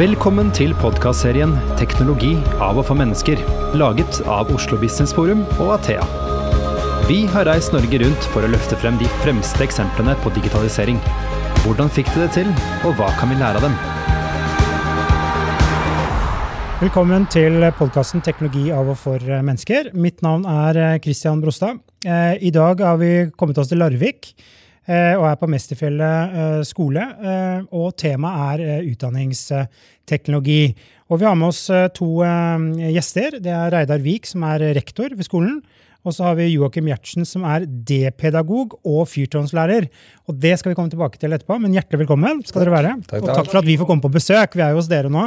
Velkommen til podkastserien 'Teknologi av og for mennesker', laget av Oslo Business Forum og Athea. Vi har reist Norge rundt for å løfte frem de fremste eksemplene på digitalisering. Hvordan fikk de det til, og hva kan vi lære av dem? Velkommen til podkasten 'Teknologi av og for mennesker'. Mitt navn er Christian Brostad. Eh, I dag har vi kommet oss til Larvik og er på Mesterfjellet eh, skole. Og temaet er utdanningsteknologi. Og vi har med oss to gjester. Det er Reidar Vik, som er rektor ved skolen. Og så har vi Joakim Gjertsen, som er D-pedagog og fyrtårnslærer. Og det skal vi komme tilbake til etterpå, men hjertelig velkommen skal dere være. Takk, takk. Og takk for at vi får komme på besøk. Vi er jo hos dere nå.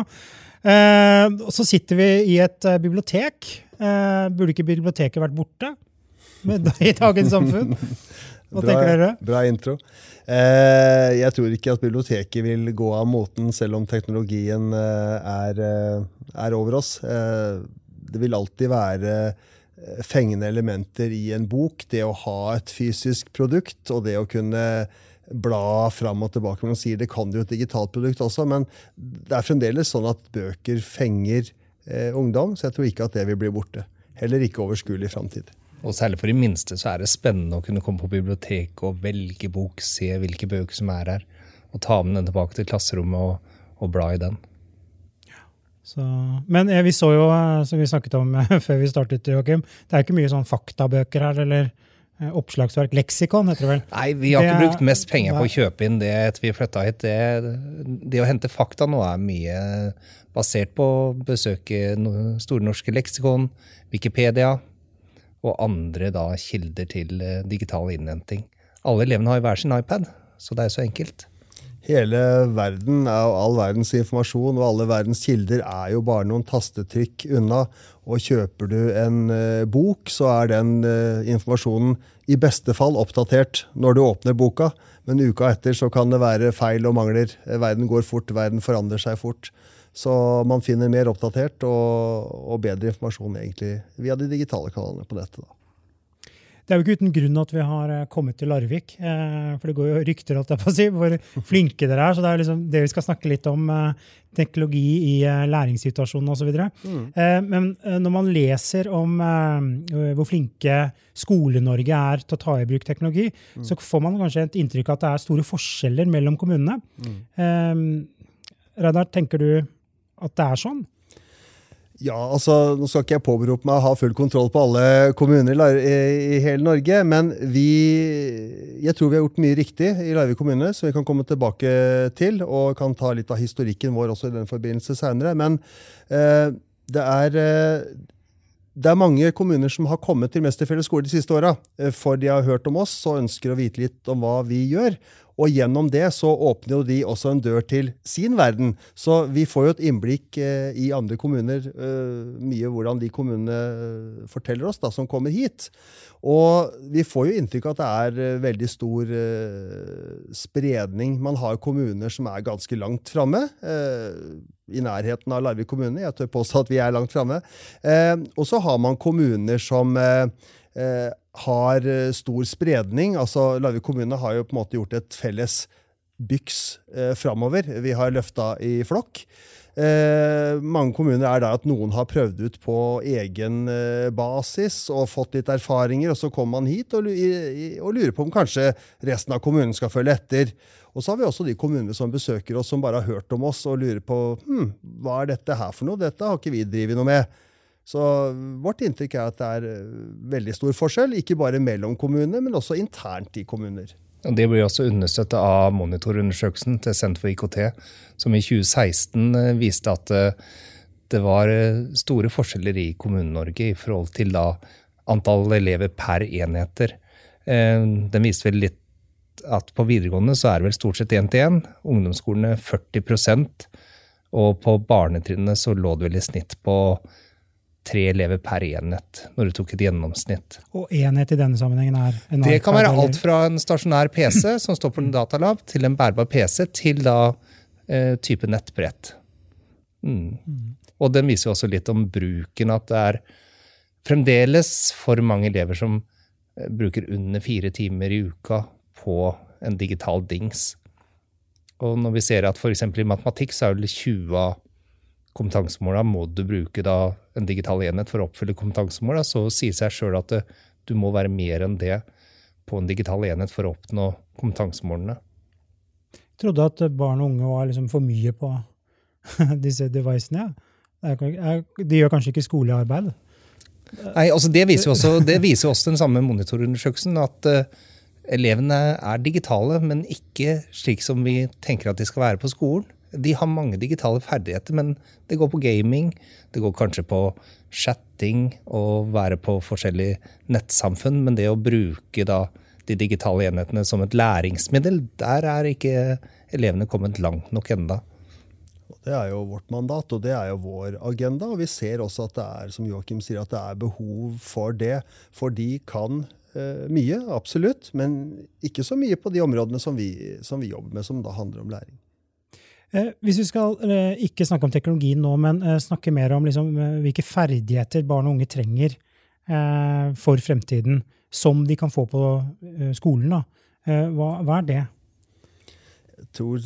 Eh, og så sitter vi i et bibliotek. Eh, burde ikke biblioteket vært borte med, i dagens samfunn? Hva bra, tenker dere? Bra intro. Eh, jeg tror ikke at biblioteket vil gå av moten selv om teknologien eh, er, er, over oss. Eh, det vil alltid være fengende elementer i en bok. Det å ha et fysisk produkt og det å kunne bla fram og tilbake. Man sier det kan jo et digitalt produkt også, men det er fremdeles sånn at bøker fenger eh, ungdom, så jeg tror ikke at det vil bli borte. Heller ikke overskuelig framtid. Og særlig for de minste så er det spennende å kunne komme på biblioteket og velge bok, se hvilke bøker som er her, og ta med den tilbake til klasserommet og, og bla i den. Så, men vi så jo, eh, som vi snakket om før vi startet, Joachim, det er ikke mye sånn faktabøker her, eller eh, oppslagsverk. Leksikon, heter det vel? Nei, vi har Det ikke brukt mest penger på å kjøpe inn det etter vi flytta hit. Det, det å hente fakta nå er mye basert på å besøke Store norske leksikon, Wikipedia og andre da kilder til eh, digital innhenting. Alle elevene har hver sin iPad, så det er så enkelt. Hele verden og all verdens informasjon, og alle verdens kilder er jo bare noen tastetrykk unna. Og kjøper du en eh, bok, så er den eh, informasjonen i beste fall oppdatert når du åpner boka, men uka etter så kan det være feil og mangler. Verden går fort, verden forandrer seg fort. Så man finner mer oppdatert og, og bedre informasjon egentlig via de digitale kanalene på nettet. da. Det er jo ikke uten grunn at vi har eh, kommet til Larvik. Eh, for det går jo rykter alt jeg på å si, hvor flinke dere er. Så det er liksom det vi skal snakke litt om. eh, Teknologi i læringssituasjonen osv. Mm. Men når man leser om hvor flinke Skole-Norge er til å ta i bruk teknologi, Mm. så får man kanskje et inntrykk av at det er store forskjeller mellom kommunene. Mm. Reidar, tenker du at det er sånn? Ja, altså, Nå skal ikke jeg påberope meg å ha full kontroll på alle kommuner i, i, hele Norge, men vi, jeg tror vi har gjort mye riktig i Larvik kommune, som vi kan komme tilbake til, og kan ta litt av historikken vår også i den forbindelse senere. Men eh, det er eh, det er mange kommuner som har kommet til Mesterfjellet skole de siste åra, eh, for de har hørt om oss og ønsker å vite litt om hva vi gjør. Og gjennom det så åpner jo de også en dør til sin verden. Så vi får jo et innblikk eh, i andre kommuner, eh, mye hvordan de kommunene eh, forteller oss da, som kommer hit. Og vi får jo inntrykk av at det er eh, veldig stor eh, spredning. Man har kommuner som er ganske langt framme. Eh, I nærheten av Larvik kommune. Jeg tør påstå at vi er langt framme. Og så har man kommuner som har eh, stor spredning. Altså, Larvik kommune har jo på en måte gjort et felles byks eh, framover. Vi har løfta i flokk. Eh, mange kommuner er der at noen har prøvd ut på egen eh, basis og fått litt erfaringer, og så kommer man hit og, og lurer på om kanskje resten av kommunen skal følge etter. Og så har vi også de kommunene som besøker oss, som bare har hørt om oss og lurer på hm, hva er dette her for noe? Dette har ikke vi drevet noe med. Så vårt inntrykk er at det er eh, veldig stor forskjell, ikke bare mellom kommunene, men også internt i kommuner. Og Det blir også understøttet av monitorundersøkelsen til Senter for IKT, som i 2016 eh, viste at eh, det var store forskjeller i Kommune-Norge i forhold til da antall elever per enheter. Den viste vel litt at på videregående så er det vel stort sett én til én. Ungdomsskolene 40% og på barnetrinnet så lå det vel i snitt på tre elever per enhet, når du tok et gjennomsnitt. Og enhet i denne sammenhengen er en Det kan være alt fra en stasjonær PC som står på en datalab, til en bærbar PC, til da eh, type nettbrett. Mm. Og den viser jo også litt om bruken, at det er fremdeles for mange elever som eh, bruker under fire timer i uka på en digital dings. Og når vi ser at f.eks. i matematikk så er det 20 av kompetansemåla må du bruke da en digital enhet for å oppfylle kompetansemål, så sier seg sjøl at du må være mer enn det på en digital enhet for å oppnå kompetansemålene. Jeg trodde at barn og unge var liksom for mye på disse devicene. De gjør kanskje ikke skolearbeid? Nei, altså Det viser jo også, det viser også den samme monitorundersøkelsen, at uh, elevene er digitale, men ikke slik som vi tenker at de skal være på skolen. De har mange digitale ferdigheter, men det går på gaming, det går kanskje på chatting og være på forskjellige nettsamfunn, men det å bruke da de digitale enhetene som et læringsmiddel, der er ikke elevene kommet langt nok enda. Det er jo vårt mandat, og det er jo vår agenda. Og vi ser også at det er som Joachim sier, at det er behov for det. For de kan eh, mye, absolutt, men ikke så mye på de områdene som vi, som vi jobber med, som da handler om læring. Eh, hvis vi skal eh, ikke snakke om teknologi nå, men eh, snakke mer om liksom, hvilke ferdigheter barn og unge trenger for fremtiden, som de kan få på skolen. Hva, hva, er det? Jeg tror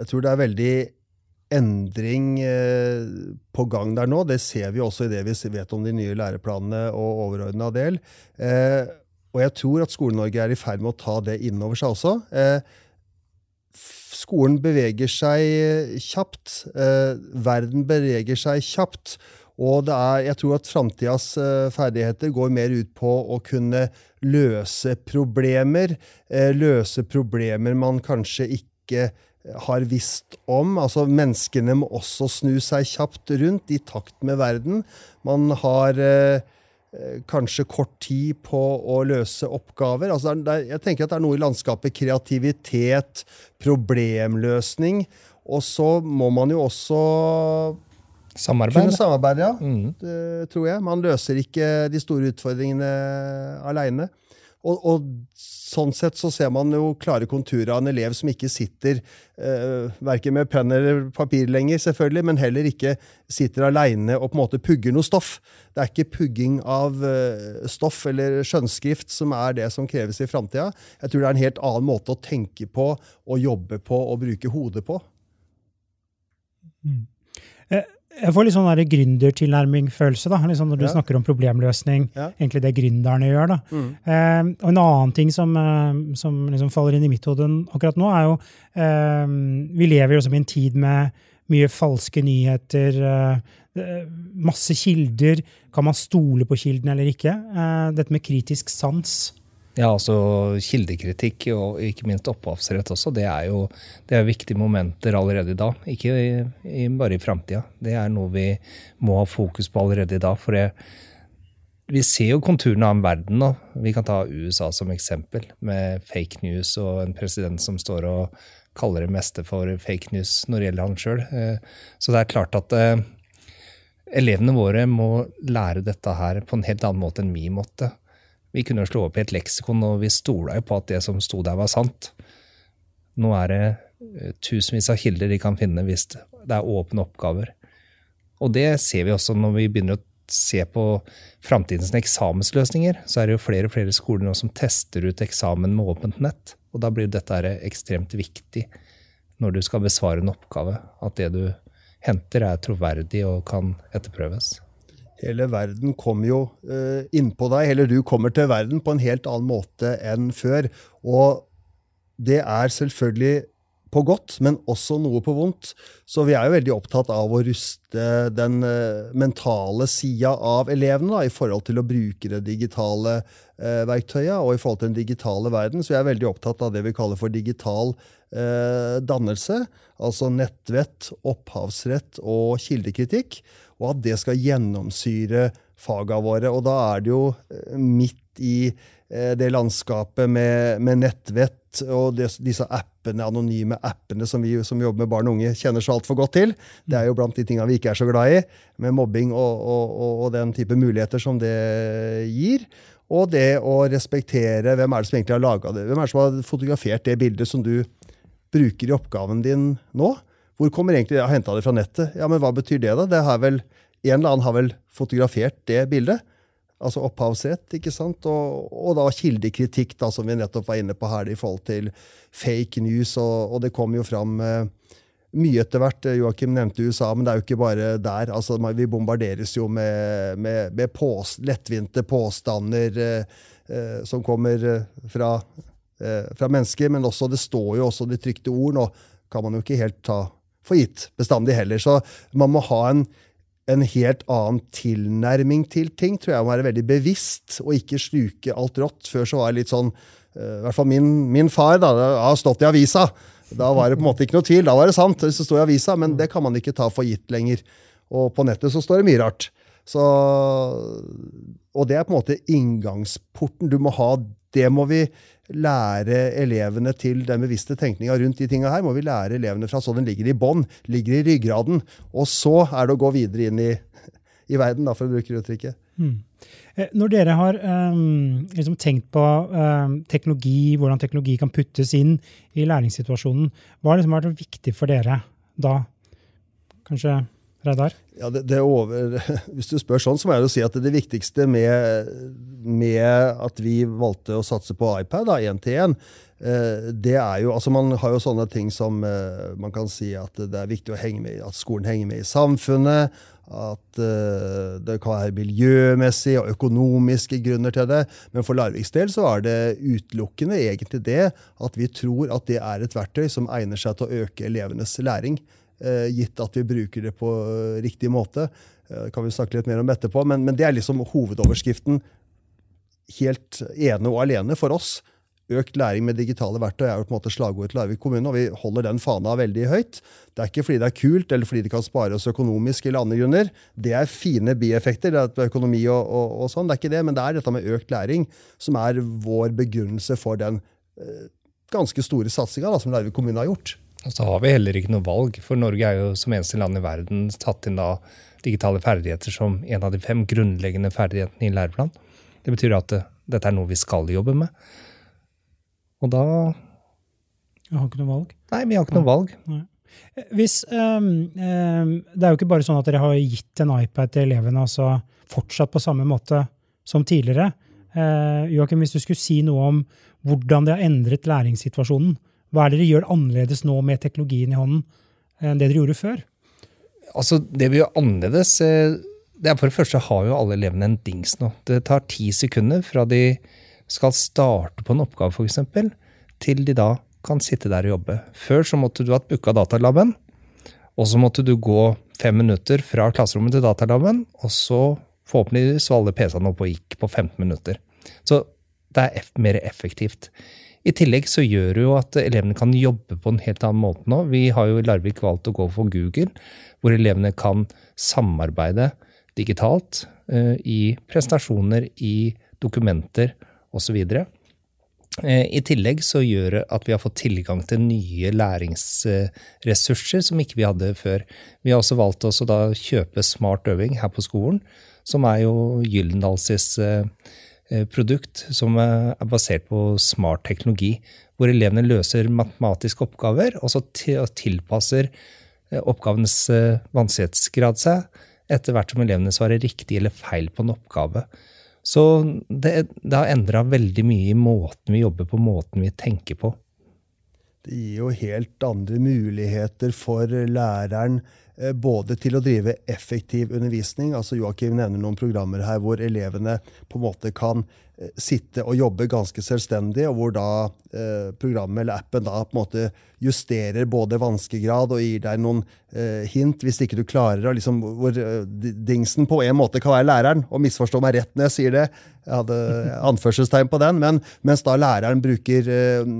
jeg tror det er veldig endring på gang der nå. Det ser vi også i det vi vet om de nye læreplanene og overordna del. Og jeg tror at Skole-Norge er i ferd med å ta det inn over seg også. Eh, skolen beveger seg kjapt. verden beveger seg kjapt. Og er, jeg tror at framtidas ferdigheter går mer ut på å kunne løse problemer. løse problemer man kanskje ikke har visst om. Altså, menneskene må også snu seg kjapt rundt i takt med verden. Man har eh, kanskje kort tid på å løse oppgaver. Altså, er, jeg tenker at det er noe i landskapet kreativitet, problemløsning. Og så må man jo også Samarbeid. Kunne samarbeide, ja. Mm. Det tror jeg. Man løser ikke de store utfordringene aleine. Og, og, sånn sett så ser man jo klare konturer av en elev som ikke sitter eh, verken med penn eller papir lenger, selvfølgelig, men heller ikke sitter aleine og på en måte pugger noe stoff. Det er ikke pugging av eh, stoff eller skjønnskrift som er det som kreves i framtida. Jeg tror det er en helt annen måte å tenke på og jobbe på og bruke hodet på. Mm. Eh, jeg får litt sånn gründertilnærming-følelse da, liksom når du ja. snakker om problemløsning. Ja. Egentlig det gründerne gjør. da. Mm. Eh, og En annen ting som, eh, som liksom faller inn i mitt hode akkurat nå, er jo eh, Vi lever jo i en tid med mye falske nyheter, eh, eh, masse kilder. Kan man stole på kildene eller ikke? Eh, dette med kritisk sans. Ja, altså Kildekritikk og ikke minst opphavsrett også, det er jo det er viktige momenter allerede i dag. Ikke i, bare i framtida. Det er noe vi må ha fokus på allerede i dag. For det, vi ser jo konturene av en verden nå. Vi kan ta USA som eksempel, med fake news og en president som står og kaller det meste for fake news når det gjelder han sjøl. Eh, så det er klart at eh, elevene våre må lære dette her på en helt annen måte enn vi måtte. Vi kunne slå opp i et leksikon, og vi stola jo på at det som sto der, var sant. Nå er det eh, tusenvis av kilder de kan finne hvis det er åpne oppgaver. Og det ser vi også når vi begynner å se på framtidens eksamensløsninger. Så er det jo flere og flere skoler nå som tester ut eksamen med åpent nett. Og da blir dette ekstremt viktig når du skal besvare en oppgave. At det du henter, er troverdig og kan etterprøves. Hele verden kommer jo uh, innpå deg, eller du kommer til verden på en helt annen måte enn før. Og det er selvfølgelig på godt, men også noe på vondt. Så vi er jo veldig opptatt av å ruste den uh, mentale sida av elevene da, i forhold til å bruke det digitale eh, verktøyet og i forhold til den digitale verden. Så vi er veldig opptatt av det vi kaller for digital eh, dannelse. Altså nettvett, opphavsrett og kildekritikk og at det skal gjennomsyre faga våre. Og da er det jo eh, midt i eh, det landskapet med, med nettvett og det, disse appene, anonyme appene som vi som jobber med barn og unge, kjenner så altfor godt til. Det er jo blant de tingene vi ikke er så glad i, med mobbing og, og, og, og den type muligheter som det gir. Og det å respektere hvem er det som egentlig har laga det. Hvem er det som har fotografert det bildet som du bruker i oppgaven din nå? Hvor kommer egentlig Jeg har henta det fra nettet. Ja, men hva betyr det, da? Det vel, En eller annen har vel fotografert det bildet? Altså opphavsrett, ikke sant? Og, og, da kildekritikk, da, som vi nettopp var inne på her, i forhold til fake news. Og, og det kom jo fram eh, mye etter hvert. Joakim nevnte USA, men det er jo ikke bare der. Altså, vi bombarderes jo med, med, med pås, lettvinte påstander eh, eh, som kommer eh, fra, eh, fra, mennesker. Men også, det står jo også de trykte ord. Nå kan man jo ikke helt ta for gitt bestandig heller. Så man må ha en en helt annen tilnærming til ting. tror jeg må være veldig bevisst og ikke sluke alt rått. Før så var jeg litt sånn uh, I hvert fall min, min far da, har stått i avisa. Da var det på en måte ikke noe tvil. Da var det sant, hvis det sto i avisa, men det kan man ikke ta for gitt lenger. Og på nettet så står det mye rart. Så, og det er på en måte inngangsporten. Du må ha Det må vi lære elevene til den bevisste tenkninga rundt de tinga her. Må vi lære elevene fra så den ligger i bånn, ligger i ryggraden. Og så er det å gå videre inn i, i verden, da, for å bruke uttrykket. Mm. Når dere har um, liksom tenkt på um, teknologi, hvordan teknologi kan puttes inn i læringssituasjonen, hva har liksom vært viktig for dere da? Kanskje Reidar? Ja, det, det over, hvis du spør sånn, så må jeg jo si at det viktigste med, med at vi valgte å satse på iPad, da, én til én, eh, det er jo, altså Man har jo sånne ting som eh, man kan si at det er viktig å henge med, at skolen henger med i samfunnet. At uh, det kan være miljømessige og økonomiske grunner til det. Men for Larviks del så er det utelukkende egentlig det at vi tror at det er et verktøy som egner seg til å øke elevenes læring. Eh, gitt at vi bruker det på eh, riktig måte. Det eh, kan vi snakke litt mer om etterpå, men, men det er liksom hovedoverskriften helt ene og alene for oss. Økt læring med digitale verktøy er jo på en måte slagordet til Larvik kommune, og vi holder den fana veldig høyt. Det er ikke fordi det er kult eller fordi det kan spare oss økonomisk eller andre grunner. Det er fine bieffekter, det er økonomi og, og, og, sånn, det er ikke det, men det er dette med økt læring som er vår begrunnelse for den eh, ganske store satsinga som Larvik kommune har gjort. Og så har vi heller ikke noe valg, for Norge er jo som eneste land i verden tatt inn da digitale ferdigheter som en av de fem grunnleggende ferdighetene i læreplanen. Det betyr at det, dette er noe vi skal jobbe med. Og da Vi har ikke noe valg? Nei, vi har ikke noe valg. Nei. Hvis, um, um, det er jo ikke bare sånn at dere har gitt en iPad til elevene, altså fortsatt på samme måte som tidligere. Uh, Joakim, hvis du skulle si noe om hvordan det har endret læringssituasjonen, hva er det dere gjør annerledes nå med teknologien i hånden enn det dere gjorde før? Altså, Det vi gjør annerledes eh, det er For det første har jo alle elevene en dings nå. Det tar ti sekunder fra de skal starte på en oppgave, f.eks., til de da kan sitte der og jobbe. Før så måtte du ha booka datalaben, og så måtte du gå fem minutter fra klasserommet til datalaben, og så forhåpentligvis var PC-ene oppe og gikk på 15 minutter. Så det er mer effektivt. I tillegg så gjør det jo at elevene kan jobbe på en helt annen måte nå. Vi har jo i Larvik valgt å gå for Google, hvor elevene kan samarbeide digitalt uh, i prestasjoner, i dokumenter osv. Eh, I tillegg så gjør det at vi har fått tilgang til nye læringsressurser som ikke vi hadde før. Vi har også valgt å kjøpe Smart Øving her på skolen, som er jo Gyldendals uh, Eh, produkt som er basert på smart teknologi, hvor elevene løser matematiske oppgaver, og så tilpasser oppgavens oppgavenes eh, vanskelighetsgrad seg etter hvert som elevene svarer riktig eller feil på en oppgave. Så det, det har endra veldig mye i måten vi jobber på, måten vi tenker på. Det gir jo helt andre muligheter for læreren Eh, både til å drive effektiv undervisning. altså Joakim nevner noen programmer her hvor elevene på en måte kan eh, sitte og jobbe ganske selvstendig, og hvor da eh, programmet eller appen da på en måte justerer både vanskegrad og gir deg noen eh, hint hvis ikke du klarer å liksom, Hvor eh, dingsen på en måte kan være læreren. Og misforstå meg rett når jeg sier det, jeg hadde anførselstegn på den, men mens da læreren bruker, eh,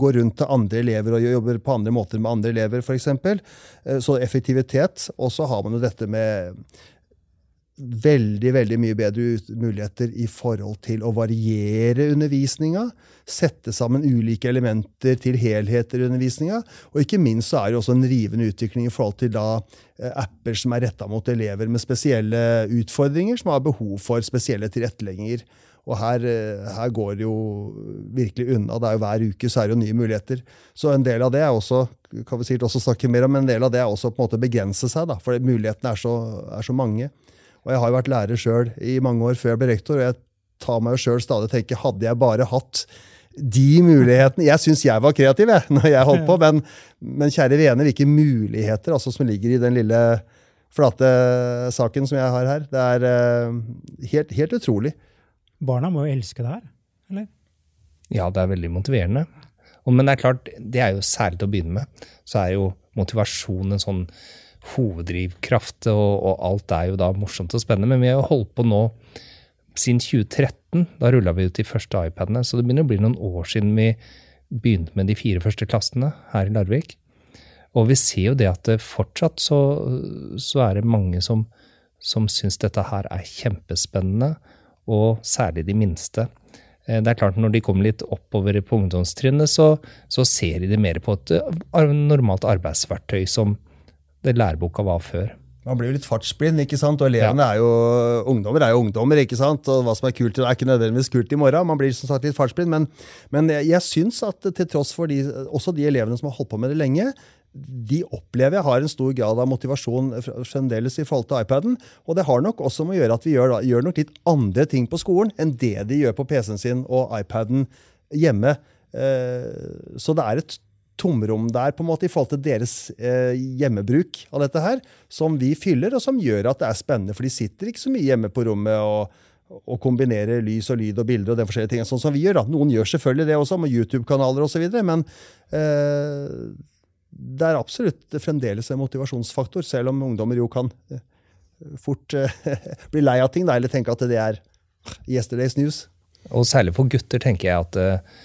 går rundt til andre elever og jobber på andre måter med andre elever, f.eks. Eh, så effektivitet. Og så har man jo dette med veldig veldig mye bedre muligheter i forhold til å variere undervisninga. Sette sammen ulike elementer til helheter i undervisninga. Og ikke minst så er det også en rivende utvikling i forhold til da eh, apper som er retta mot elever med spesielle utfordringer, som har behov for spesielle tilrettelegginger. Og her, eh, her, går det jo virkelig unna. Det er jo Hver uke så er det jo nye muligheter. Så en del av det er også kan vi sikkert også snakke mer om, men en del av det er også på en måte begrense seg. da, For mulighetene er så, er så mange. Og jeg har jo vært lærer sjøl i mange år før jeg ble rektor, og jeg tar meg jo sjøl stadig og tenker hadde jeg bare hatt de mulighetene Jeg syns jeg var kreativ jeg, når jeg holdt på, men, men kjære vene, hvilke muligheter altså, som ligger i den lille flate saken som jeg har her. Det er uh, helt, helt, utrolig. Barna må jo elske det her, eller? Ja, det er veldig motiverende. Men det er klart, det er jo særlig til å begynne med, så er jo motivasjon en sånn hoveddrivkraft, og, og, alt er jo da morsomt og spennende. Men vi har jo holdt på nå siden 2013. Da rulla vi ut de første iPadene, så det begynner å bli noen år siden vi begynte med de fire første klassene her i Larvik. Og vi ser jo det at det fortsatt så, så er det mange som, som syns dette her er kjempespennende, og særlig de minste. Eh, det er klart Når de kommer litt oppover på ungdomstrinnet, så, så ser de det mer på et normalt arbeidsverktøy som det læreboka var før. Man blir jo litt fartsblind, ikke sant? og elevene ja. er jo ungdommer er jo ungdommer. ikke sant? Og hva som er kult, er ikke nødvendigvis kult i morgen. Man blir som sagt litt fartsblind. Men, men jeg, jeg syns at til tross for de, også de elevene som har holdt på med det lenge, de opplever jeg har en stor grad av motivasjon fremdeles i forhold til iPaden. Og det har nok også med å gjøre at vi gjør, gjør nok litt andre ting på skolen enn det de gjør på PC-en sin og iPaden hjemme. Eh, så det er et tomrom der på en måte i forhold til deres eh, hjemmebruk av dette her, som vi fyller, og som gjør at det er spennende. For de sitter ikke så mye hjemme på rommet og, og kombinerer lys og lyd og bilder og den forskjellige tingene, sånn som vi gjør. da. Noen gjør selvfølgelig det også, med YouTube-kanaler osv., men eh, det er absolutt fremdeles en motivasjonsfaktor, selv om ungdommer jo kan eh, fort eh, bli lei av ting, da, eller tenke at det er yesterday's news. Og særlig for gutter tenker jeg at uh,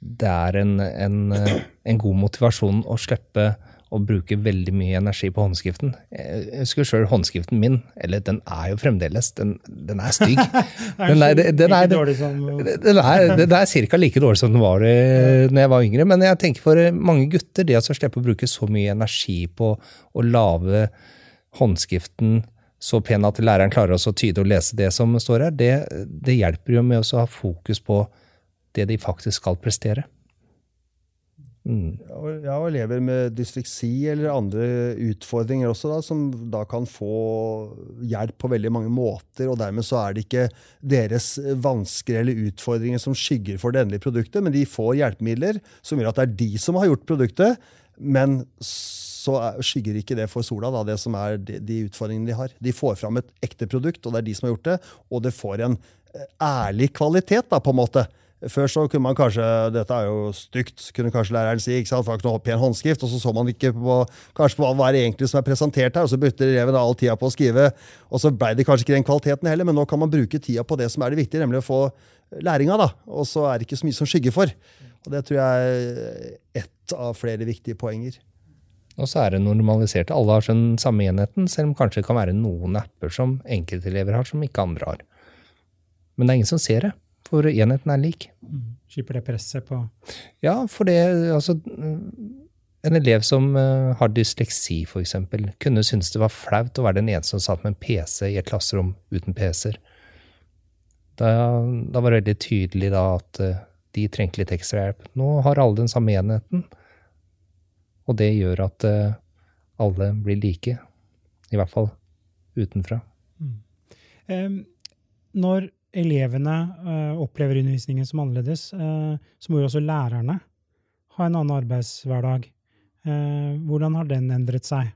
det er en, en, en, god motivasjon å slippe å bruke veldig mye energi på håndskriften. Jeg husker sjøl håndskriften min, eller den er jo fremdeles, den, den er stygg. Den er, den er, den er, den er ca. like dårlig som den var eh, når jeg var yngre. Men jeg tenker for mange gutter, det å slippe å bruke så mye energi på å lage håndskriften så pen at læreren klarer å tyde og lese det som står her, det, det hjelper jo med å ha fokus på det de faktisk skal prestere. Mm. Ja, og elever med dysleksi eller andre utfordringer også, da, som da kan få hjelp på veldig mange måter. og Dermed så er det ikke deres vansker eller utfordringer som skygger for det endelige produktet, men de får hjelpemidler som gjør at det er de som har gjort produktet. Men så skygger ikke det for sola, da, det som er de, utfordringene de har. De får fram et ekte produkt, og det er de som har gjort det, og det får en eh, ærlig kvalitet, da, på en måte. Før så kunne man kanskje dette er jo stygt, kunne kanskje læreren si. ikke sant, for i en håndskrift, og Så så man ikke på, kanskje på hva er det egentlig som er presentert her, og så brukte eleven all tida på å skrive. og Så ble det kanskje ikke den kvaliteten heller, men nå kan man bruke tida på det som er det viktige, nemlig å få læringa. da, Og så er det ikke så mye som skygger for. Og Det tror jeg er ett av flere viktige poenger. Og så er det normalisert. Alle har den samme enheten, selv om kanskje det kan være noen apper som enkeltelever har, som ikke andre har. Men det er ingen som ser det for enheten er lik. Mm. Slipper det presset på Ja, for det altså En elev som uh, har dysleksi, f.eks., kunne synes det var flaut å være den eneste som satt med en PC i et klasserom uten PC-er. Da, da, var det veldig tydelig da at uh, de trengte litt ekstra hjelp. Nå har alle den samme enheten, og det gjør at alle blir like. I hvert fall utenfra. Mm. Um, når elevene uh, opplever undervisningen som annerledes, uh, så må jo også lærerne ha en annen arbeidshverdag. Uh, hvordan har den endret seg?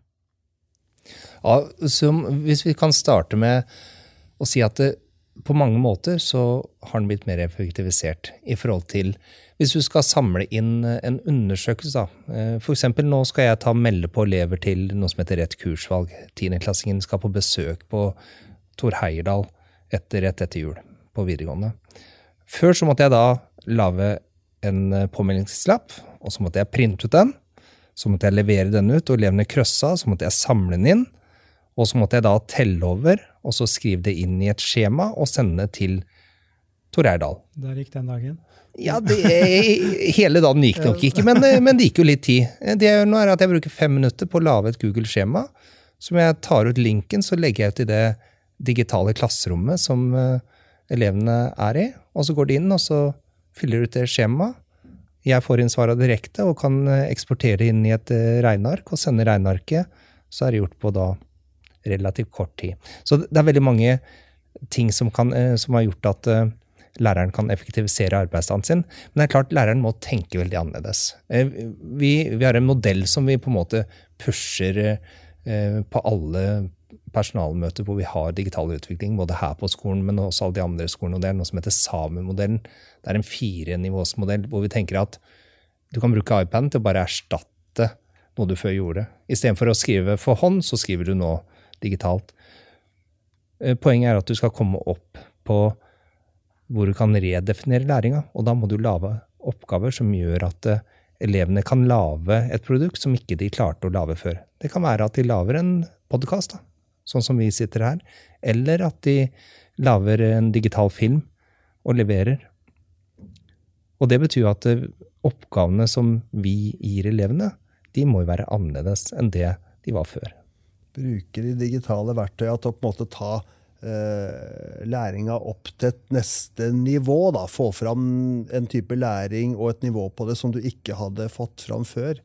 Ja, hvis vi kan starte med å si at det, på mange måter så har den blitt mer effektivisert i forhold til Hvis du skal samle inn en undersøkelse, da. F.eks. nå skal jeg ta melde på elever til noe som heter Rett kursvalg. Tiendeklassingen skal på besøk på Tor Heyerdahl etter, rett etter jul på videregående. Før så måtte jeg da lage en eh, påmeldingslapp, og så måtte jeg printe ut den. Så måtte jeg levere den ut, og elevene krøssa, så måtte jeg samle den inn. Og så måtte jeg da telle over, og så skrive det inn i et skjema og sende det til Tor Eirdal. Der gikk den dagen? Ja, det, hele dagen gikk nok ikke, men, eh, men, det gikk jo litt tid. Det jeg gjør nå, er at jeg bruker fem minutter på å lage et Google-skjema. Som jeg tar ut linken, så legger jeg ut i det digitale klasserommet som uh, elevene er i. Og så går de inn og så fyller ut det skjemaet. Jeg får inn svarene direkte og kan eh, eksportere inn i et eh, regneark og sende regnearket. Så er det gjort på da relativt kort tid. Så det er veldig mange ting som, kan, eh, som har gjort at læreren kan effektivisere arbeidsdagen sin. Men det er klart læreren må tenke veldig annerledes. Vi, vi, har en modell som vi på en måte pusher på alle personalmøter hvor vi har digital utvikling, både her på skolen, men også alle de andre skolene. og Det er noe som heter SAMU-modellen. Det er en firenivåsmodell hvor vi tenker at du kan bruke iPaden til å bare erstatte noe du før gjorde. Istedenfor å skrive for hånd, så skriver du nå digitalt. Eh, poenget er at du skal komme opp på hvor du kan redefinere læringa, og da må du lage oppgaver som gjør at eh, elevene kan lage et produkt som ikke de klarte å lage før. Det kan være at de lager en podkast, sånn som vi sitter her, eller at de lager en digital film og leverer. Og det betyr at eh, oppgavene som vi gir elevene, de må jo være annerledes enn det de var før. Bruker de digitale verktøyene til å på en måte ta eh, læringa opp til et neste nivå? Da. Få fram en type læring og et nivå på det som du ikke hadde fått fram før.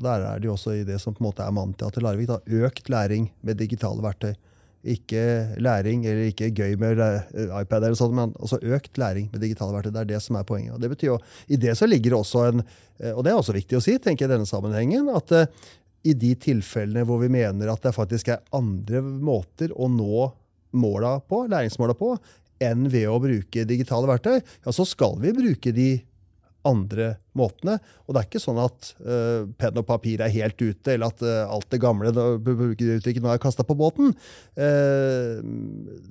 Og Der er det jo også i det som på en måte er mantia til Larvik. Da. Økt læring med digitale verktøy. Ikke læring eller ikke gøy med iPad, eller sånt, men altså økt læring med digitale verktøy. Det er det som er poenget. Og det betyr jo, I det så ligger det også en eh, Og det er også viktig å si tenker jeg i denne sammenhengen, at uh, i de tilfellene hvor vi mener at det faktisk er andre måter å nå måla på, læringsmåla på, enn ved å bruke digitale verktøy, ja, så skal vi bruke de andre måtene. Og det er ikke sånn at uh, penn og papir er helt ute, eller at uh, alt det gamle uttrykket nå er kasta på båten. Uh,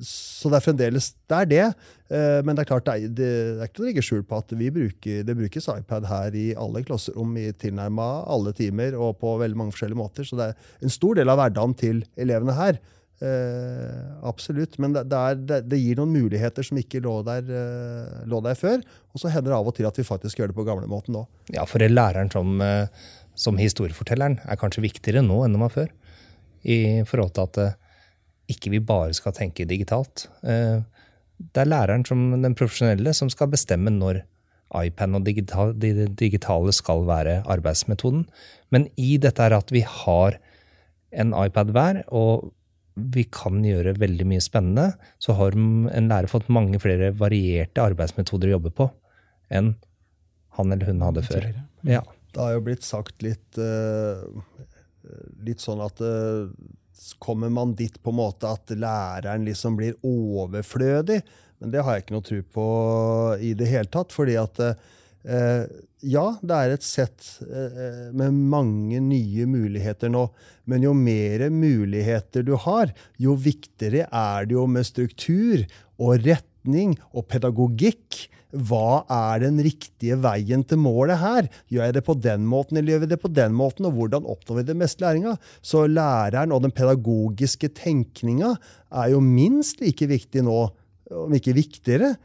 så det er fremdeles det er det. Men det er klart det er, det, er ikke å legge skjul på at bruker, det brukes iPad her i alle klasserom i tilnærma alle timer og på veldig mange forskjellige måter. Så det er en stor del av hverdagen til elevene her. Uh, absolutt. Men det, det, er, det, gir noen muligheter som ikke lå der, eh, lå der, før. Og så hender det av og til at vi faktisk gjør det på gamlemåten nå. Ja, for læreren som, uh, som, historiefortelleren er kanskje viktigere nå enn den var før. I forhold til at ikke vi bare skal tenke digitalt. det er læreren som den profesjonelle som skal bestemme når iPad og digital, det digitale skal være arbeidsmetoden. Men i dette er at vi har en iPad hver, og vi kan gjøre veldig mye spennende, så har en lærer fått mange flere varierte arbeidsmetoder å jobbe på enn han eller hun hadde før. Ja. Det har jo blitt sagt litt, uh, litt sånn at uh, kommer man dit på en måte at læreren liksom blir overflødig? Men det har jeg ikke noe tro på i det hele tatt. fordi at uh, ja, det er et sett eh, med mange nye muligheter nå. Men jo mer muligheter du har, jo viktigere er det jo med struktur og retning og pedagogikk. Hva er den riktige veien til målet her? Gjør jeg det på den måten, eller gjør vi det på den måten? Og hvordan oppnår vi det meste læringa? Så læreren og den pedagogiske tenkninga er jo minst like viktig nå, om ikke viktigere,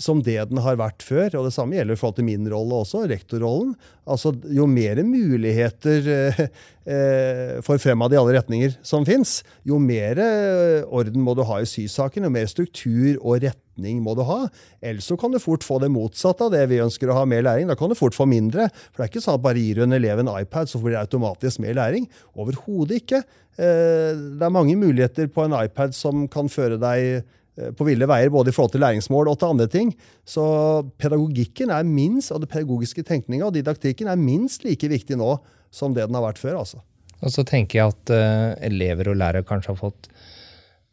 som det den har vært før. Og det samme gjelder i forhold til min rolle også, rektorrollen. Altså, jo mer muligheter eh, eh for fremad i alle retninger som fins, jo mer eh, orden må du ha i sysaken, jo mer struktur og retning må du ha. Ellers så kan du fort få det motsatte av det vi ønsker å ha mer læring. Da kan du fort få mindre. For det er ikke sånn at bare gir du en elev en iPad, så får det automatisk mer læring. Overhodet ikke. Eh, det er mange muligheter på en iPad som kan føre deg på ville veier, både i forhold til læringsmål og til andre ting. Så pedagogikken er minst, og det pedagogiske tenkninga og didaktikken er minst like viktig nå som det den har vært før. altså. Og så tenker jeg at uh, elever og lærere kanskje har fått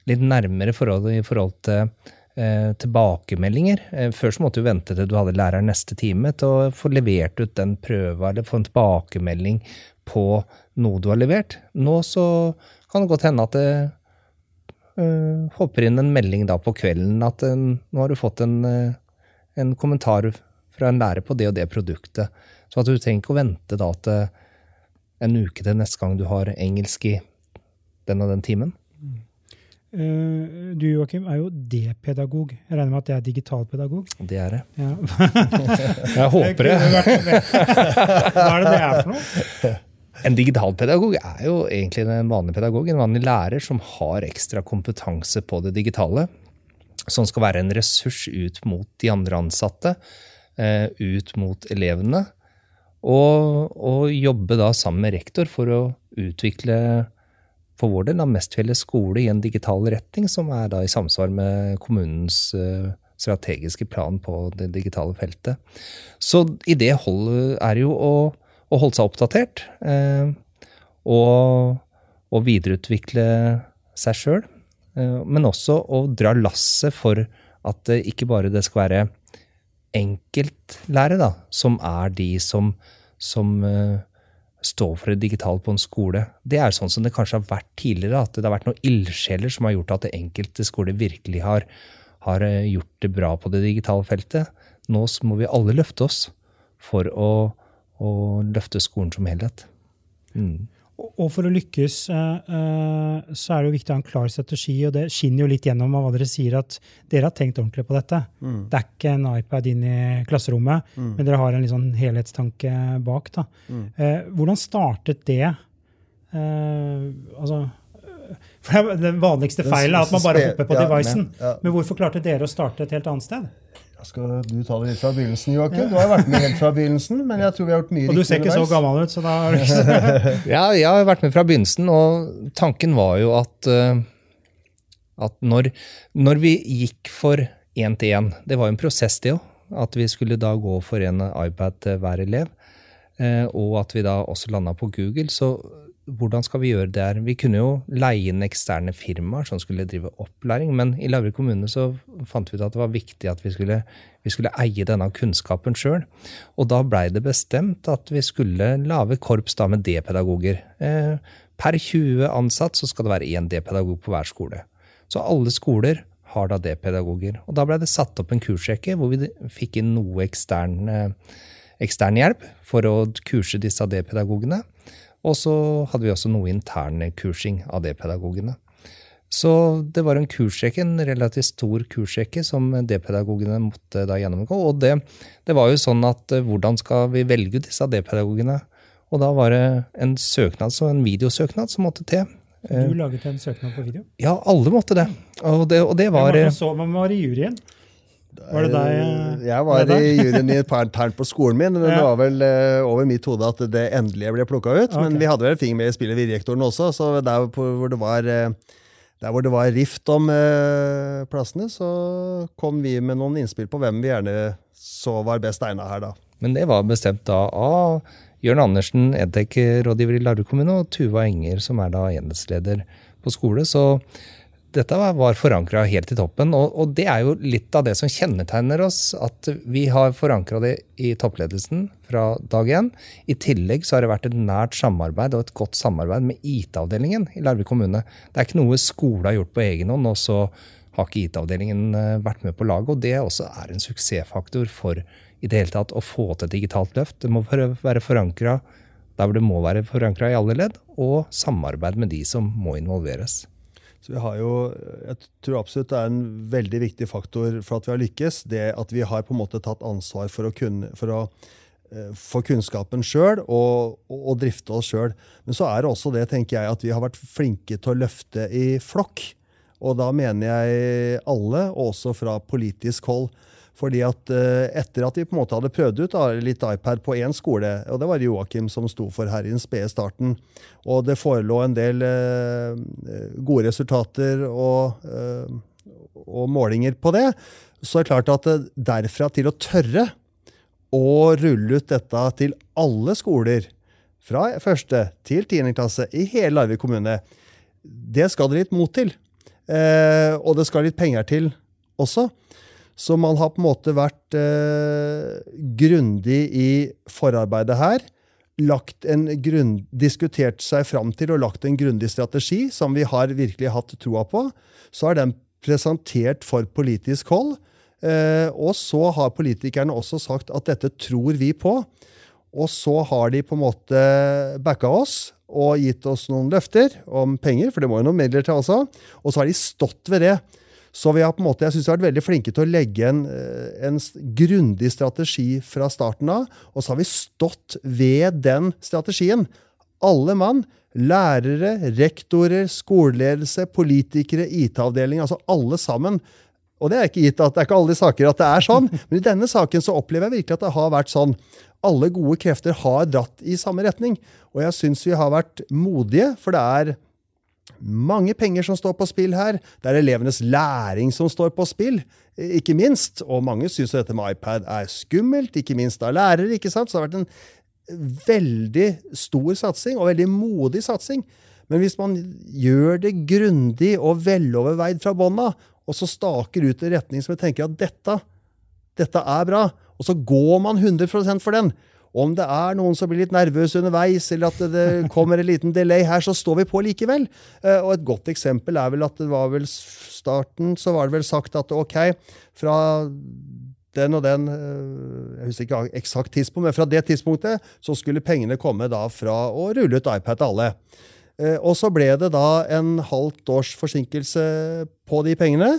litt nærmere forhold i forhold til uh, tilbakemeldinger. Uh, før så måtte du vente til du hadde læreren neste time til å få levert ut den prøva eller få en tilbakemelding på noe du har levert. Nå så kan det godt hende at det uh, hopper inn en melding da på kvelden at uh, nå har du fått en, uh, en, kommentar fra en lærer på det og det produktet. Så at du trenger ikke å vente da til en uke til neste gang du har engelsk i den og den timen. Du Joakim, er jo D-pedagog. Jeg regner med at det er digitalpedagog? Det er det. Ja. jeg håper det. Hva er det det er for noe? En digitalpedagog er jo egentlig en vanlig pedagog, en vanlig lærer som har ekstra kompetanse på det digitale. Som skal være en ressurs ut mot de andre ansatte, eh, ut mot elevene. Og, og jobbe da sammen med rektor for å utvikle for vår del da Mestfjellet skole i en digital retning, som er da i samsvar med kommunens uh, strategiske plan på det digitale feltet. Så i det holdet er jo å, å holde seg oppdatert. Uh, og, og, videreutvikle seg sjøl. Uh, men også å dra lasset for at ikke bare det skal være enkeltlærere da, som er de som, som står for det digitale på en skole. Det er sånn som det kanskje har vært tidligere, at det har vært noen ildsjeler som har gjort at det enkelte skole virkelig har, har, eh, gjort det bra på det digitale feltet. Nå må vi alle løfte oss for å, å løfte skolen som helhet. Mm. Og for å lykkes eh, eh, så er det jo viktig å ha en klar strategi, og det skinner jo litt gjennom av hva dere sier, at dere har tenkt ordentlig på dette. Mm. Det er ikke en iPad inn i klasserommet, mm. men dere har en sånn helhetstanke bak. Da. Mm. Eh, hvordan startet det? altså, for Den vanligste feilen er at man bare hopper på devicen. Men hvorfor klarte dere å starte et helt annet sted? Skal du ta det helt fra begynnelsen, Joakim? Du har vært med helt fra begynnelsen, men jeg tror vi har gjort mye Og du ser ikke så gammel ut, så da Ja, jeg har vært med fra begynnelsen, og tanken var jo at, eh, at når, når vi gikk for én-til-én Det var jo en prosess, det òg. At vi skulle da gå for en iPad til hver elev. Eh, og at vi da også landa på Google. Så hvordan skal vi gjøre det her? Vi kunne jo leie inn eksterne firmaer som skulle drive opplæring, men i Lauvre kommune så fant vi ut at det var viktig at vi skulle, vi skulle eie denne kunnskapen sjøl. Og da blei det bestemt at vi skulle lage korps da med D-pedagoger. Eh, per 20 ansatt så skal det være én D-pedagog på hver skole. Så alle skoler har da D-pedagoger. Og da blei det satt opp en kursrekke hvor vi fikk inn noe ekstern, eh, ekstern hjelp for å kurse disse D-pedagogene. Og så hadde vi også noe internkursing av D-pedagogene. Så det var en kursrekke, en relativt stor kursrekke som D-pedagogene måtte da gjennomgå. Og det, det, var jo sånn at eh, hvordan skal vi velge ut disse D-pedagogene? Og da var det en søknad, så en videosøknad som måtte til. Du eh, laget en søknad på video? Ja, alle måtte det. Og det, og det var Hvem var i juryen? Var det deg? Eh, jeg var i juryen i et par tegn på skolen min. men ja. Det var vel uh, over mitt hode at det endelige ble plukka ut. Okay. Men vi hadde vel en finger med i spillet ved rektoren også, så der hvor det var, uh, der hvor det var rift om uh, plassene, så kom vi med noen innspill på hvem vi gjerne så var best egna her, da. Men det var bestemt da av Jørn Andersen, Edtech-rådgiver i Larvik kommune, og Tuva Enger, som er da enhetsleder på skole. Så dette var forankra helt i toppen. Og, og, det er jo litt av det som kjennetegner oss. At vi har forankra det i toppledelsen fra dag én. I tillegg så har det vært et nært samarbeid og et godt samarbeid med IT-avdelingen i Larvik kommune. Det er ikke noe skole har gjort på egen hånd, og så har ikke IT-avdelingen eh, vært med på laget. Og det også er en suksessfaktor for i det hele tatt å få til et digitalt løft. Det må være forankra der hvor det må være forankra i alle ledd, og samarbeid med de som må involveres. Så vi har jo, Jeg tror absolutt det er en veldig viktig faktor for at vi har lykkes. Det at vi har på en måte tatt ansvar for å, kunne, for å uh, få kunnskapen sjøl og, og, og, drifte oss sjøl. Men så er det også det tenker jeg, at vi har vært flinke til å løfte i flokk. Og da mener jeg alle, og også fra politisk hold. Fordi at uh, Etter at vi på en måte hadde prøvd ut litt iPad på én skole, og det var Joakim som sto for her i den spede starten, og det forelå en del uh, gode resultater og, og, målinger på det, så er det klart at derfra til å tørre å rulle ut dette til alle skoler, fra første til tiende klasse i hele Larvik kommune, det skal det litt mot til. og det skal litt penger til også. Så man har på en måte vært eh, grundig i forarbeidet her. Grunn, diskutert seg fram til og lagt en grundig strategi som vi har virkelig hatt troa på. Så er den presentert for politisk hold. Eh, og så har politikerne også sagt at dette tror vi på. Og så har de på en måte backa oss og gitt oss noen løfter om penger, for det må jo noen midler til også. Og så har de stått ved det. Så vi har på en måte, jeg synes vi har vært veldig flinke til å legge en, eh, en grundig strategi fra starten av. Og så har vi stått ved den strategien. Alle mann. Lærere, rektorer, skoleledelse, politikere, IT-avdeling. Altså alle sammen. Og det er ikke gitt at det er ikke alle saker at det er sånn, men i denne saken så opplever jeg virkelig at det har vært sånn. Alle gode krefter har dratt i samme retning. Og jeg syns vi har vært modige, for det er mange penger som står på spill her. Det er elevenes læring som står på spill, ikke minst. Og mange syns dette med iPad er skummelt, ikke minst av lærere. ikke sant? Så det har vært en veldig stor satsing, og veldig modig satsing. Men hvis man gjør det grundig og veloverveid fra bånda, og så staker ut en retning som jeg tenker at dette, dette er bra, og så går man 100% for den, om det er noen som blir litt nervøse underveis, eller at det kommer en liten delay her, så står vi på likevel. Eh, og et godt eksempel er vel at det var vel starten så var det vel sagt at ok, fra den og den eh, Jeg husker ikke eksakt tidspunkt, men fra det tidspunktet så skulle pengene komme da fra å rulle ut iPad til alle. Eh, og så ble det da en halvt års forsinkelse på de pengene,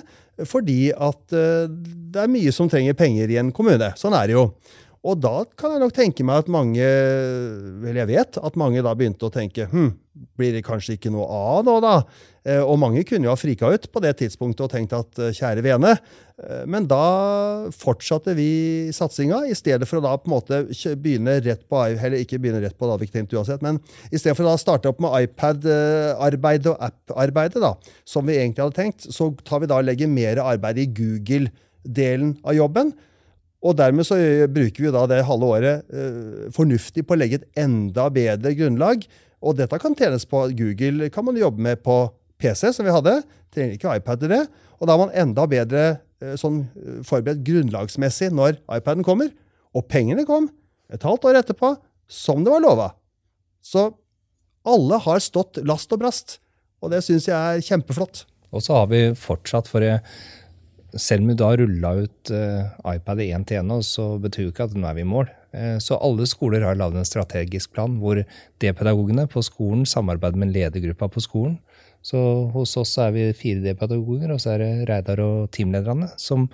fordi at det er mye som trenger penger i en kommune. Sånn er det jo. Og da kan jeg nok tenke meg at mange Vel, jeg vet at mange da begynte å tenke hm, blir det kanskje ikke noe av nå, da? Eh, og mange kunne jo ha frika ut på det tidspunktet og tenkt at eh, kjære vene. Eh, men da fortsatte vi satsinga, i stedet for å da på en måte begynne rett på eller ikke begynne rett på, da, vi uansett, men i stedet for å da starte opp med iPad-arbeidet og app-arbeidet, da, som vi egentlig hadde tenkt, så tar vi da og legger mer arbeid i Google-delen av jobben. Og dermed så bruker vi da det halve året uh, fornuftig på å legge et enda bedre grunnlag. Og dette kan tjenes på Google, kan man jobbe med på PC, som vi hadde. Trenger ikke iPad til det. Og da er man enda bedre uh, sånn uh, forberedt grunnlagsmessig når iPaden kommer. Og pengene kom et halvt år etterpå, som det var lova. Så alle har stått last og brast. Og det syns jeg er kjempeflott. Og så har vi fortsatt, for jeg selv om vi da rulla ut uh, iPad én til én, så betyr jo ikke at nå er vi i mål. Uh, så alle skoler har lagd en strategisk plan hvor D-pedagogene på skolen samarbeider med ledergruppa på skolen. Så hos oss er vi fire D-pedagoger, og så er det Reidar og teamlederne som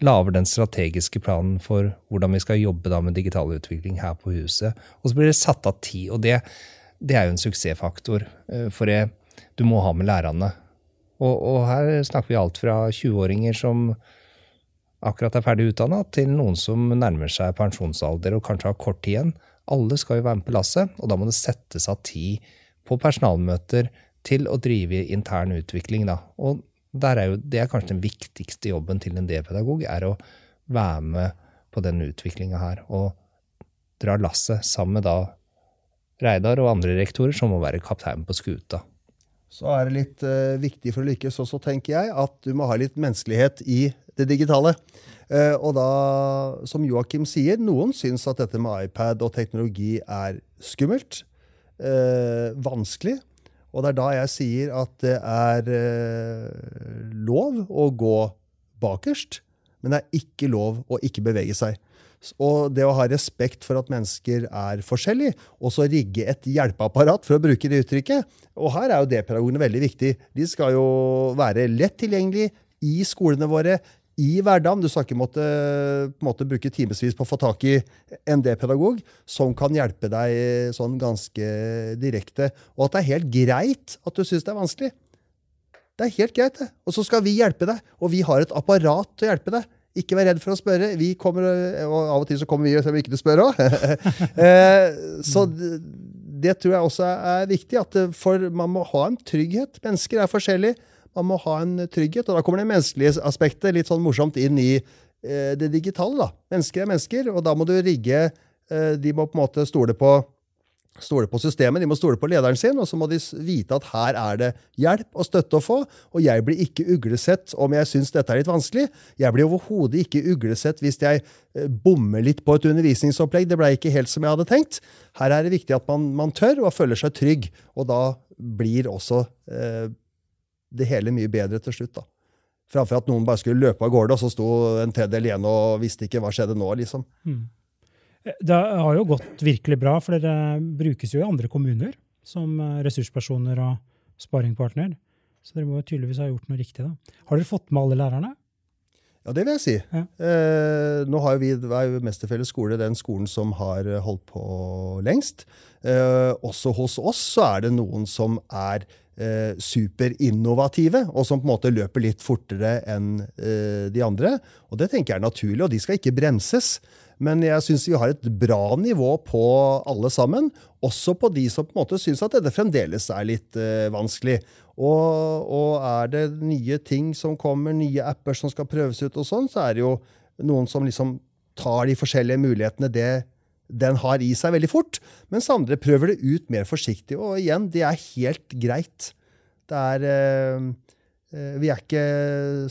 lager den strategiske planen for hvordan vi skal jobbe med digital utvikling her på huset. Og så blir det satt av tid, og det, det er jo en suksessfaktor. Uh, for det, du må ha med lærerne. Og, og her snakker vi alt fra 20-åringer som akkurat er ferdig utdanna, til noen som nærmer seg pensjonsalder og kanskje har kort tid igjen. Alle skal jo være med på lasset, og da må det settes av tid på personalmøter til å drive intern utvikling. Da. Og er jo, det er kanskje den viktigste jobben til en D-pedagog, er å være med på den utviklinga her. Og dra lasset sammen med da Reidar og andre rektorer som må være kaptein på skuta så er det litt uh, viktig for å lykkes også, tenker jeg, at du må ha litt menneskelighet i det digitale. Uh, og da, som Joakim sier, noen syns at dette med iPad og teknologi er skummelt. Uh, vanskelig. Og det er da jeg sier at det er lov å gå bakerst, men det er ikke lov å ikke bevege seg. Og det å ha respekt for at mennesker er forskjellige, og så rigge et hjelpeapparat, for å bruke det uttrykket. Og her er jo D-pedagogene veldig viktig. De skal jo være lett tilgjengelige i skolene våre, i hverdagen. Du skal ikke måtte, måtte bruke timevis på å få tak i en D-pedagog som kan hjelpe deg sånn ganske direkte. Og at det er helt greit at du syns det er vanskelig. Det er helt greit, det. Og så skal vi hjelpe deg. Og vi har et apparat til å hjelpe deg. Ikke vær redd for å spørre. Vi kommer, og Av og til så kommer vi selv om vi ikke spør òg. Eh, så det tror jeg også er viktig. at for Man må ha en trygghet. Mennesker er forskjellige. Man må ha en trygghet. Og da kommer det menneskelige aspektet litt sånn morsomt inn i eh, det digitale. da. Mennesker er mennesker, og da må du rigge eh, De må på en måte stole på stole på systemet, de må stole på lederen sin, og så må de vite at her er det hjelp og støtte å få. Og jeg blir ikke uglesett om jeg syns dette er litt vanskelig. Jeg blir overhodet ikke uglesett hvis jeg eh, bommer litt på et undervisningsopplegg. Det ble ikke helt som jeg hadde tenkt. Her er det viktig at man, man tør og føler seg trygg, og da blir også eh, det hele mye bedre til slutt. da. Framfor at noen bare skulle løpe av gårde, og så sto en tredjedel igjen og visste ikke hva skjedde nå. liksom. Mm. Det har jo gått virkelig bra, for dere brukes jo i andre kommuner som eh, ressurspersoner og sparringpartner. Så dere må jo tydeligvis ha gjort noe riktig. da. Har dere fått med alle lærerne? Ja, det vil jeg si. Ja. Eh, nå har vi, er jo Mesterfelles skole den skolen som har eh, holdt på lengst. Eh, også hos oss så er det noen som er eh, superinnovative, og som på en måte løper litt fortere enn eh, de andre. Og det tenker jeg er naturlig, og de skal ikke bremses. Men jeg syns vi har et bra nivå på alle sammen. Også på de som på en måte syns at dette fremdeles er litt uh, vanskelig. Og, og, er det nye ting som kommer, nye apper som skal prøves ut, og sånn, så er det jo noen som liksom tar de forskjellige mulighetene det den har i seg veldig fort. Mens andre prøver det ut mer forsiktig. Og igjen, det er helt greit. Det er uh, Vi er ikke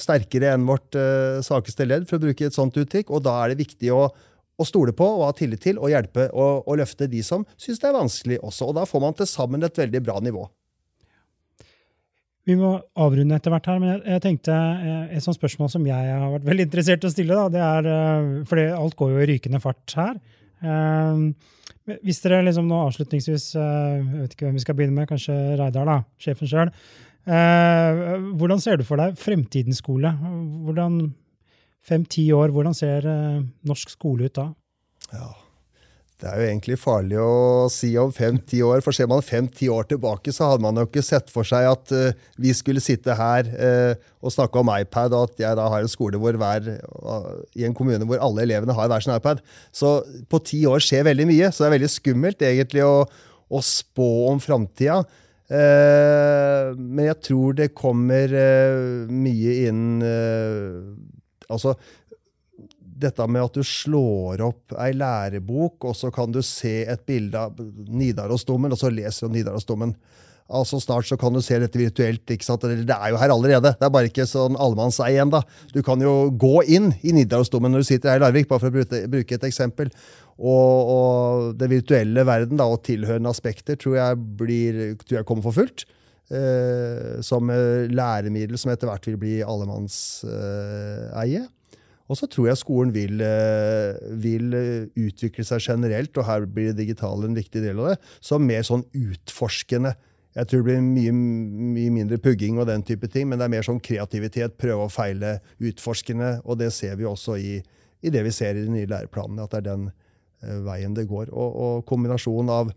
sterkere enn vårt uh, svakeste ledd, for å bruke et sånt uttrykk. Og da er det viktig å å stole på og ha tillit til og hjelpe og, og løfte de som syns det er vanskelig også. Og da får man til sammen et veldig bra nivå. Vi må avrunde etter hvert her, men jeg, tenkte eh, et sånt spørsmål som jeg har vært veldig interessert i å stille, da, det er, For alt går jo i rykende fart her. Eh, hvis dere liksom nå avslutningsvis Jeg vet ikke hvem vi skal begynne med, kanskje Reidar, da, sjefen sjøl. Hvordan ser du for deg fremtidens skole? Hvordan fem-ti år, hvordan ser eh, norsk skole ut da? Ja, Det er jo egentlig farlig å si om fem-ti år. For ser man fem-ti år tilbake, så hadde man jo ikke sett for seg at uh, vi skulle sitte her uh, og snakke om iPad, og at jeg da har en skole hvor hver, uh, i en kommune hvor alle elevene har hver sin iPad. Så på ti år skjer veldig mye, så det er veldig skummelt egentlig å, å spå om framtida. men jeg tror det kommer mye inn Altså, dette med at du slår opp ei lærebok, og så kan du se et bilde av Nidarosdomen, og så leser du Nidarosdomen. Altså Snart så kan du se dette virtuelt. ikke sant? Det er jo her allerede. Det er bare ikke sånn allemannseie ennå. Du kan jo gå inn i Nidarosdomen når du sitter her i Larvik, bare for å bruke et eksempel. Og, og det virtuelle verden da, og tilhørende aspekter tror jeg, blir, tror jeg kommer for fullt som læremiddel som etter hvert vil bli allemannseie. Og så tror jeg skolen vil, eh, vil, utvikle seg generelt, og her blir det digitale en viktig del av det, som mer sånn utforskende. Jeg tror det blir mye, mye, mindre pugging og den type ting, men det er mer sånn kreativitet, prøve og feile, utforskende. Og det ser vi også i, i det vi ser i de nye læreplanene, at det er den uh, veien det går. Og, og kombinasjonen av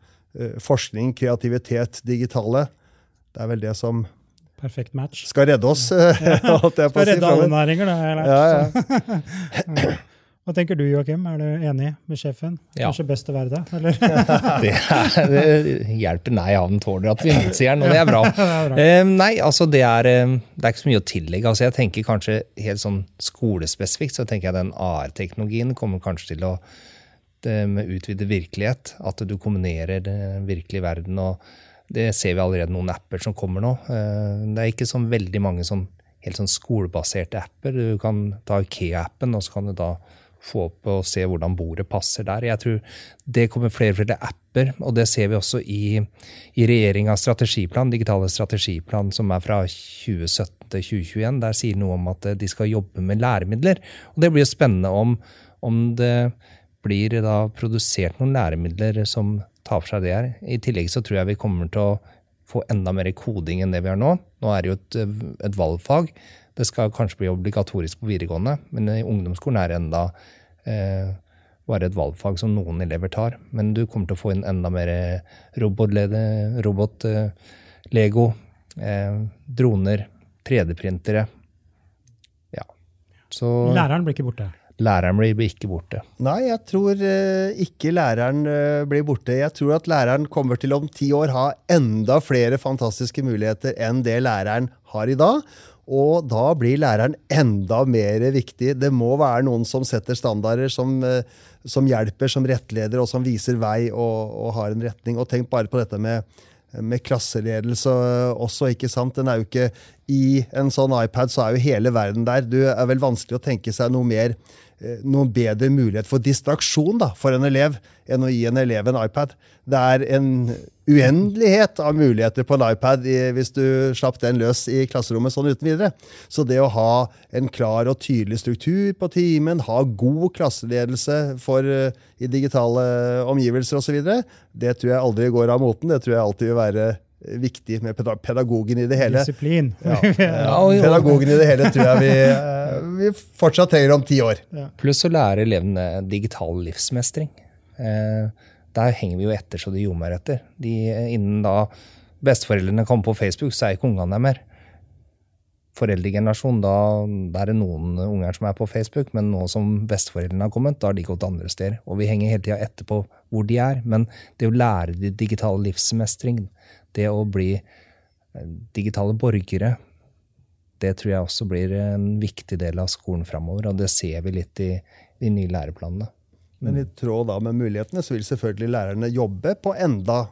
forskning, kreativitet, digitale, det er vel det som Perfekt match. skal redde oss. Ja. skal redde alle næringer, har jeg lært. Ja, ja. Hva tenker du, Joakim? Er du enig med sjefen? Ja. Kanskje best å være det? Eller? det, er, det, hjelper nei, han tåler at vi motsier den, og det er bra. det er bra. Eh, nei, altså det er, eh, det er, ikke så mye å tillegge. Altså jeg tenker kanskje helt sånn skolespesifikt så tenker jeg den AR-teknologien kommer kanskje til å med utvide virkelighet. At du kombinerer den virkelige verden og det ser vi allerede noen apper som kommer nå. Eh, det er ikke sånn veldig mange sånn, helt sånn skolebaserte apper. Du kan ta Ikea-appen, og så kan du da få opp og se hvordan bordet passer der. Jeg tror det kommer flere og flere apper, og det ser vi også i, i regjeringas strategiplan, digitale strategiplan som er fra 2017 til 2021. Der sier noe om at de skal jobbe med læremidler. Og det blir jo spennende om, om det blir da produsert noen læremidler som ta for seg det her. I tillegg så tror jeg vi kommer til å få enda mer koding enn det vi har nå. Nå er det jo et, et valgfag. Det skal kanskje bli obligatorisk på videregående, men i ungdomsskolen er det enda eh, bare et valgfag som noen elever tar. Men du kommer til å få inn enda mer robotlede, robot, eh, eh, droner, 3D-printere. Ja. Så Læreren blir ikke borte? Læreren blir ikke borte? Nei, jeg tror uh, ikke læreren uh, blir borte. Jeg tror at læreren kommer til om ti år ha enda flere fantastiske muligheter enn det læreren har i dag. Og da blir læreren enda mer viktig. Det må være noen som setter standarder, som, uh, som hjelper, som rettleder og som viser vei og, og, har en retning. Og tenk bare på dette med, med klasseledelse også, ikke sant? Den er jo ikke I en sånn iPad så er jo hele verden der. Du er vel vanskelig å tenke seg noe mer Eh, noen bedre mulighet for distraksjon da, for en elev enn å gi en elev en iPad. Det er en uendelighet av muligheter på en iPad hvis du slapp den løs i klasserommet sånn uten videre. Så det å ha en klar og tydelig struktur på timen, ha god klasseledelse for, uh, i digitale omgivelser osv., det tror jeg aldri går av moten. Det tror jeg alltid vil være viktig med pedagogen i det hele. Disiplin. Ja. Pedagogen i det hele tror jeg vi, eh, vi fortsatt trenger om ti år. Ja. Pluss å lære elevene digital livsmestring. Eh, der henger vi jo etter så det ljomer etter. De, innen da besteforeldrene kommer på Facebook, så er ikke ungene der mer. Foreldregenerasjonen, da, da er det noen unger som er på Facebook, men nå som besteforeldrene har kommet, da har de gått andre steder. Og vi henger hele tida etter på hvor de er. Men det å lære de digitale livsmestring, det å bli eh, digitale borgere, det tror jeg også blir en viktig del av skolen framover. Og det ser vi litt i de nye læreplanene. Men i tråd da med mulighetene så vil selvfølgelig lærerne jobbe på enda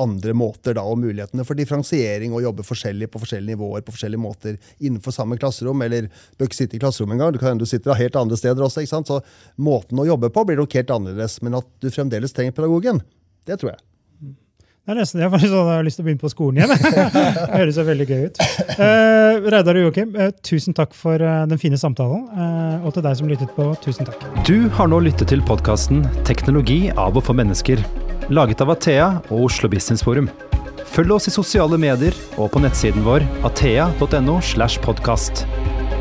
andre måter da, og mulighetene for differensiering og jobbe forskjellig på forskjellige nivåer på forskjellige måter innenfor samme klasserom. Eller bør ikke sitte i klasserom engang. Du kan du sitter helt andre steder også. ikke sant? Så måten å jobbe på blir nok helt annerledes. Men at du fremdeles trenger pedagogen, det tror jeg. Det er nesten, sånn, jeg har lyst til å begynne på skolen igjen. det høres jo veldig gøy ut. Uh, Reidar og Joakim, uh, tusen takk for uh, den fine samtalen. Uh, og til deg som lyttet på, tusen takk. Du har nå lyttet til podkasten 'Teknologi av og for mennesker', laget av Athea og Oslo Business Forum. Følg oss i sosiale medier og på nettsiden vår athea.no. slash podcast.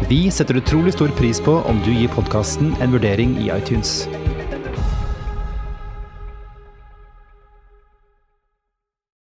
Vi setter utrolig stor pris på om du gir podkasten en vurdering i iTunes.